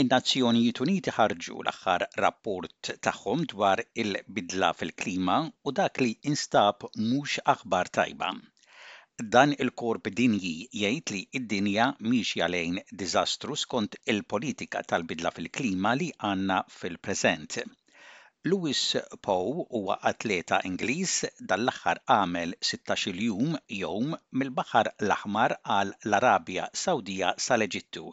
In-Nazzjonijiet Uniti ħarġu l-aħħar rapport tagħhom dwar il-bidla fil-klima u dak li instab mhux aħbar tajba. Dan il-korp dinji jgħid li d-dinja miexja lejn diżastru skont il-politika tal-bidla fil-klima li għandna fil-preżent. Lewis Pow huwa atleta Ingliż dan l-aħħar għamel sittax-il jum, jom, mill-Baħar l-Aħmar għal l-Arabja Sawdija sa l-Eġittu,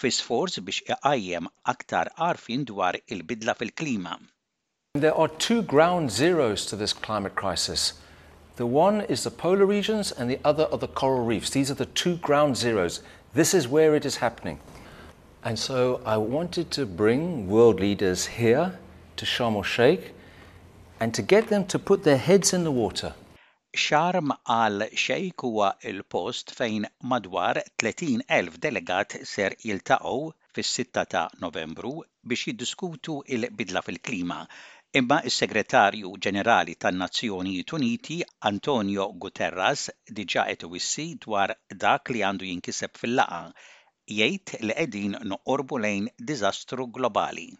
fi sforz biex iqajjem aktar għarfien dwar il-bidla fil-klima. There are two ground zeros to this climate crisis. The one is the polar regions and the other are the coral reefs. These are the two ground zeros. This is where it is happening. And so I wanted to bring world leaders here to Sharm el Sheikh and to get them to put their heads in the water. Sharm al Sheikh huwa l-post fejn madwar 30 elf delegat ser jiltaqgħu fis-sitta ta' Novembru biex jiddiskutu l-bidla fil-klima, imma s-Segretarju Ġenerali tan-Nazzjonijiet Uniti, Antonio Guterras diġà qed iwissi dwar dak li għandu jinkiseb fil-laqgħa, jgħid li qegħdin noqorbu lejn diżastru globali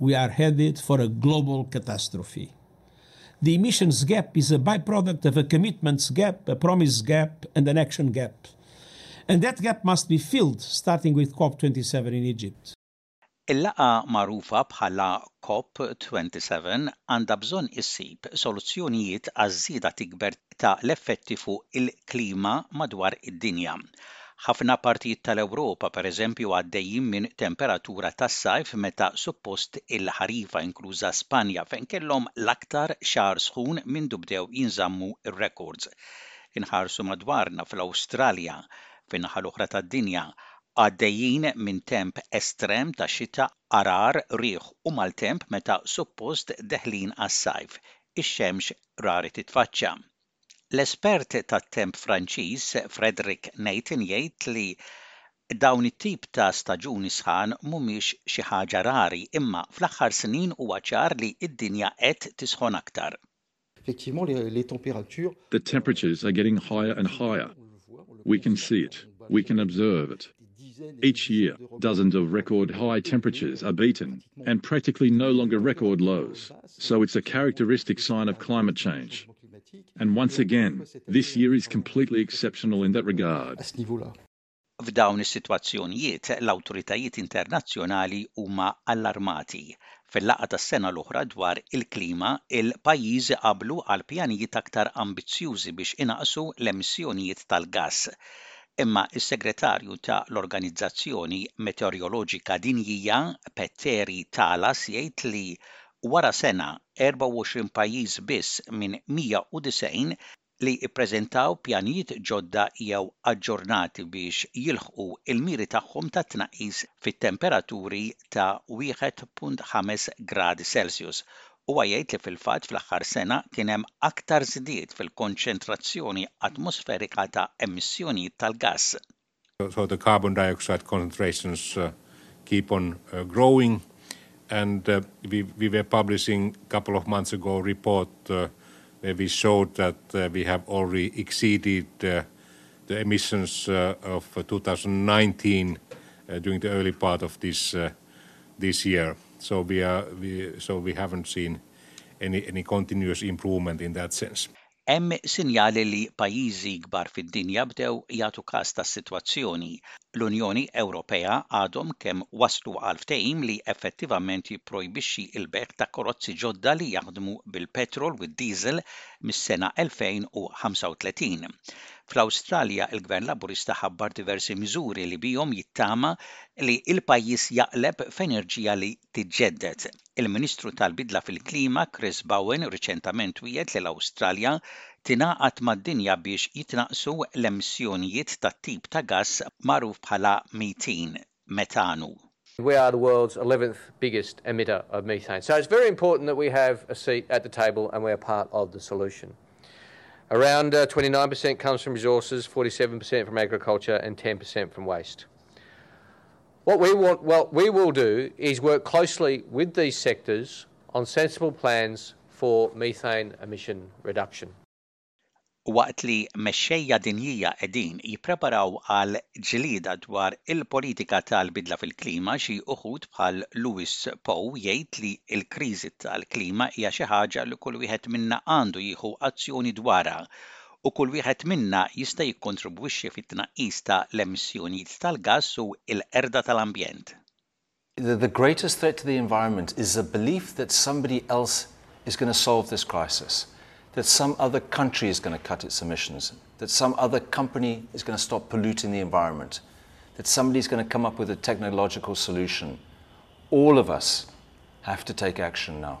we are headed for a global catastrophe. The emissions gap is a byproduct of a commitments gap, a promise gap, and an action gap. And that gap must be filled, starting with COP27 in Egypt. Il-laqgħa magħrufa bħala COP27 għandha bżonn issib soluzzjonijiet għaż-żieda tikber ta' l-effetti fuq il-klima madwar id-dinja. Ħafna partijiet ta' l-Ewropa, per eżempju, għaddejjin minn temperatura tas-sajf meta suppost il-ħarifa, inkluża Spanja fejn kellhom l-aktar xahar sħun mindu bdew jinżammu r-rekords. Inħarsu madwarna fl-Awstralja, fin-naħa l-oħra tad-dinja, Għaddejjin minn temp estrem ta' xita, għargħar, riħ u maltemp meta suppost deħlin għas-sajf, ix-xemx rari titfaċċa. L-espert tat-temp Franċiż, Frederick Neyten jgħid li dawn it-tip ta' staġuni sħan mhumiex xi ħaġa rari imma fl-aħħar snin huwa ċar li d-dinja qed tisħon aktar. Effectivement, les températures The temperatures are getting higher and higher. We can see it. We can observe it. Each year, dozens of record high temperatures are beaten and practically no longer record lows. So it's a characteristic sign of climate change. And once again, this year is completely exceptional in that regard. F'dawn is-sitwazzjonijiet, l-awtoritajiet internazzjonali huma allarmati. Fil-laqgħa tas-sena l-oħra dwar il-klima, il-pajjiżi qablu għal pjanijiet aktar ambizzjużi biex inaqqsu l-emissjonijiet tal-gass. Imma s-Segretarju ta' l-Organizzazzjoni Meteorjoloġika Dinjija, Petteri Talas jgħid li wara sena, 24 pajjiż biss minn 190 li ppreżentaw pjanijiet ġodda jew aġġornati biex jilħqu l-miri tagħhom ta' tnaqqis fit-temperaturi ta' 1.5 grad Celsius. Huwa jgħid li fil-fatt fl-aħħar sena kien hemm aktar żidiet fil-konċentrazzjoni atmosferika ta' emissjonijiet tal-gass. So the carbon dioxide concentrations uh, keep on uh, growing and uh, we were publishing a couple of months ago a report uh, where we showed that uh, we have already exceeded the emissions of 2019 during the early part of this year. We haven't seen any continuous improvement in that sense. Hemm sinjali li pajjiżi kbar fid-dinja bdew jagħtu kas tas-sitwazzjoni. L-Unjoni Ewropea għadhom kemm waslu għal ftehim li effettivament jipprojbixxi l-bejgħ ta' karozzi ġodda li jaħdmu bil-petrol u d-diesel mis-sena 2035. Fl-Awstralja l-Gvern Laburista ħabbar diversi miżuri li bihom jittama li l-pajjiż jaqleb f'enerġija li tiġġedded. Il-Ministru tal-Bidla fil-Klima Chris Bowen riċentament wiegħed li l-Awstralja tingħaqad mad-dinja biex jitnaqqsu l-emissjonijiet tat-tip ta' gass magħruf bħala meteen, metanu. We are the world's eleventh biggest emitter of methane, so it's very important that we have a seat at the table and we are part of the solution. Around 29 percent comes from resources, 47 percent from agriculture and 10 percent from waste. What we want, what we will do is work closely with these sectors on sensible plans for methane emission reduction. Waqt li mexxejja dinjija qegħdin jippreparaw għal ġlieda dwar il-politika tal-bidla fil-klima, xi uħud bħal Lewis Powe jgħid li l-kriżi tal-klima hija xi ħaġa li kull wieħed minna għandu jieħu azzjoni dwarha u kull wieħed minna jista' jikkontribwixxi fit-tnaqqis ta' l-emissjonijiet tal-gass u l-qerda ta' l-ambjent. The greatest threat to the environment is the belief that somebody else is gonna solve this crisis, that some other country is gonna cut its emissions, that some other company is gonna stop polluting the environment, that somebody is gonna come up with a technological solution All of us have to take action now.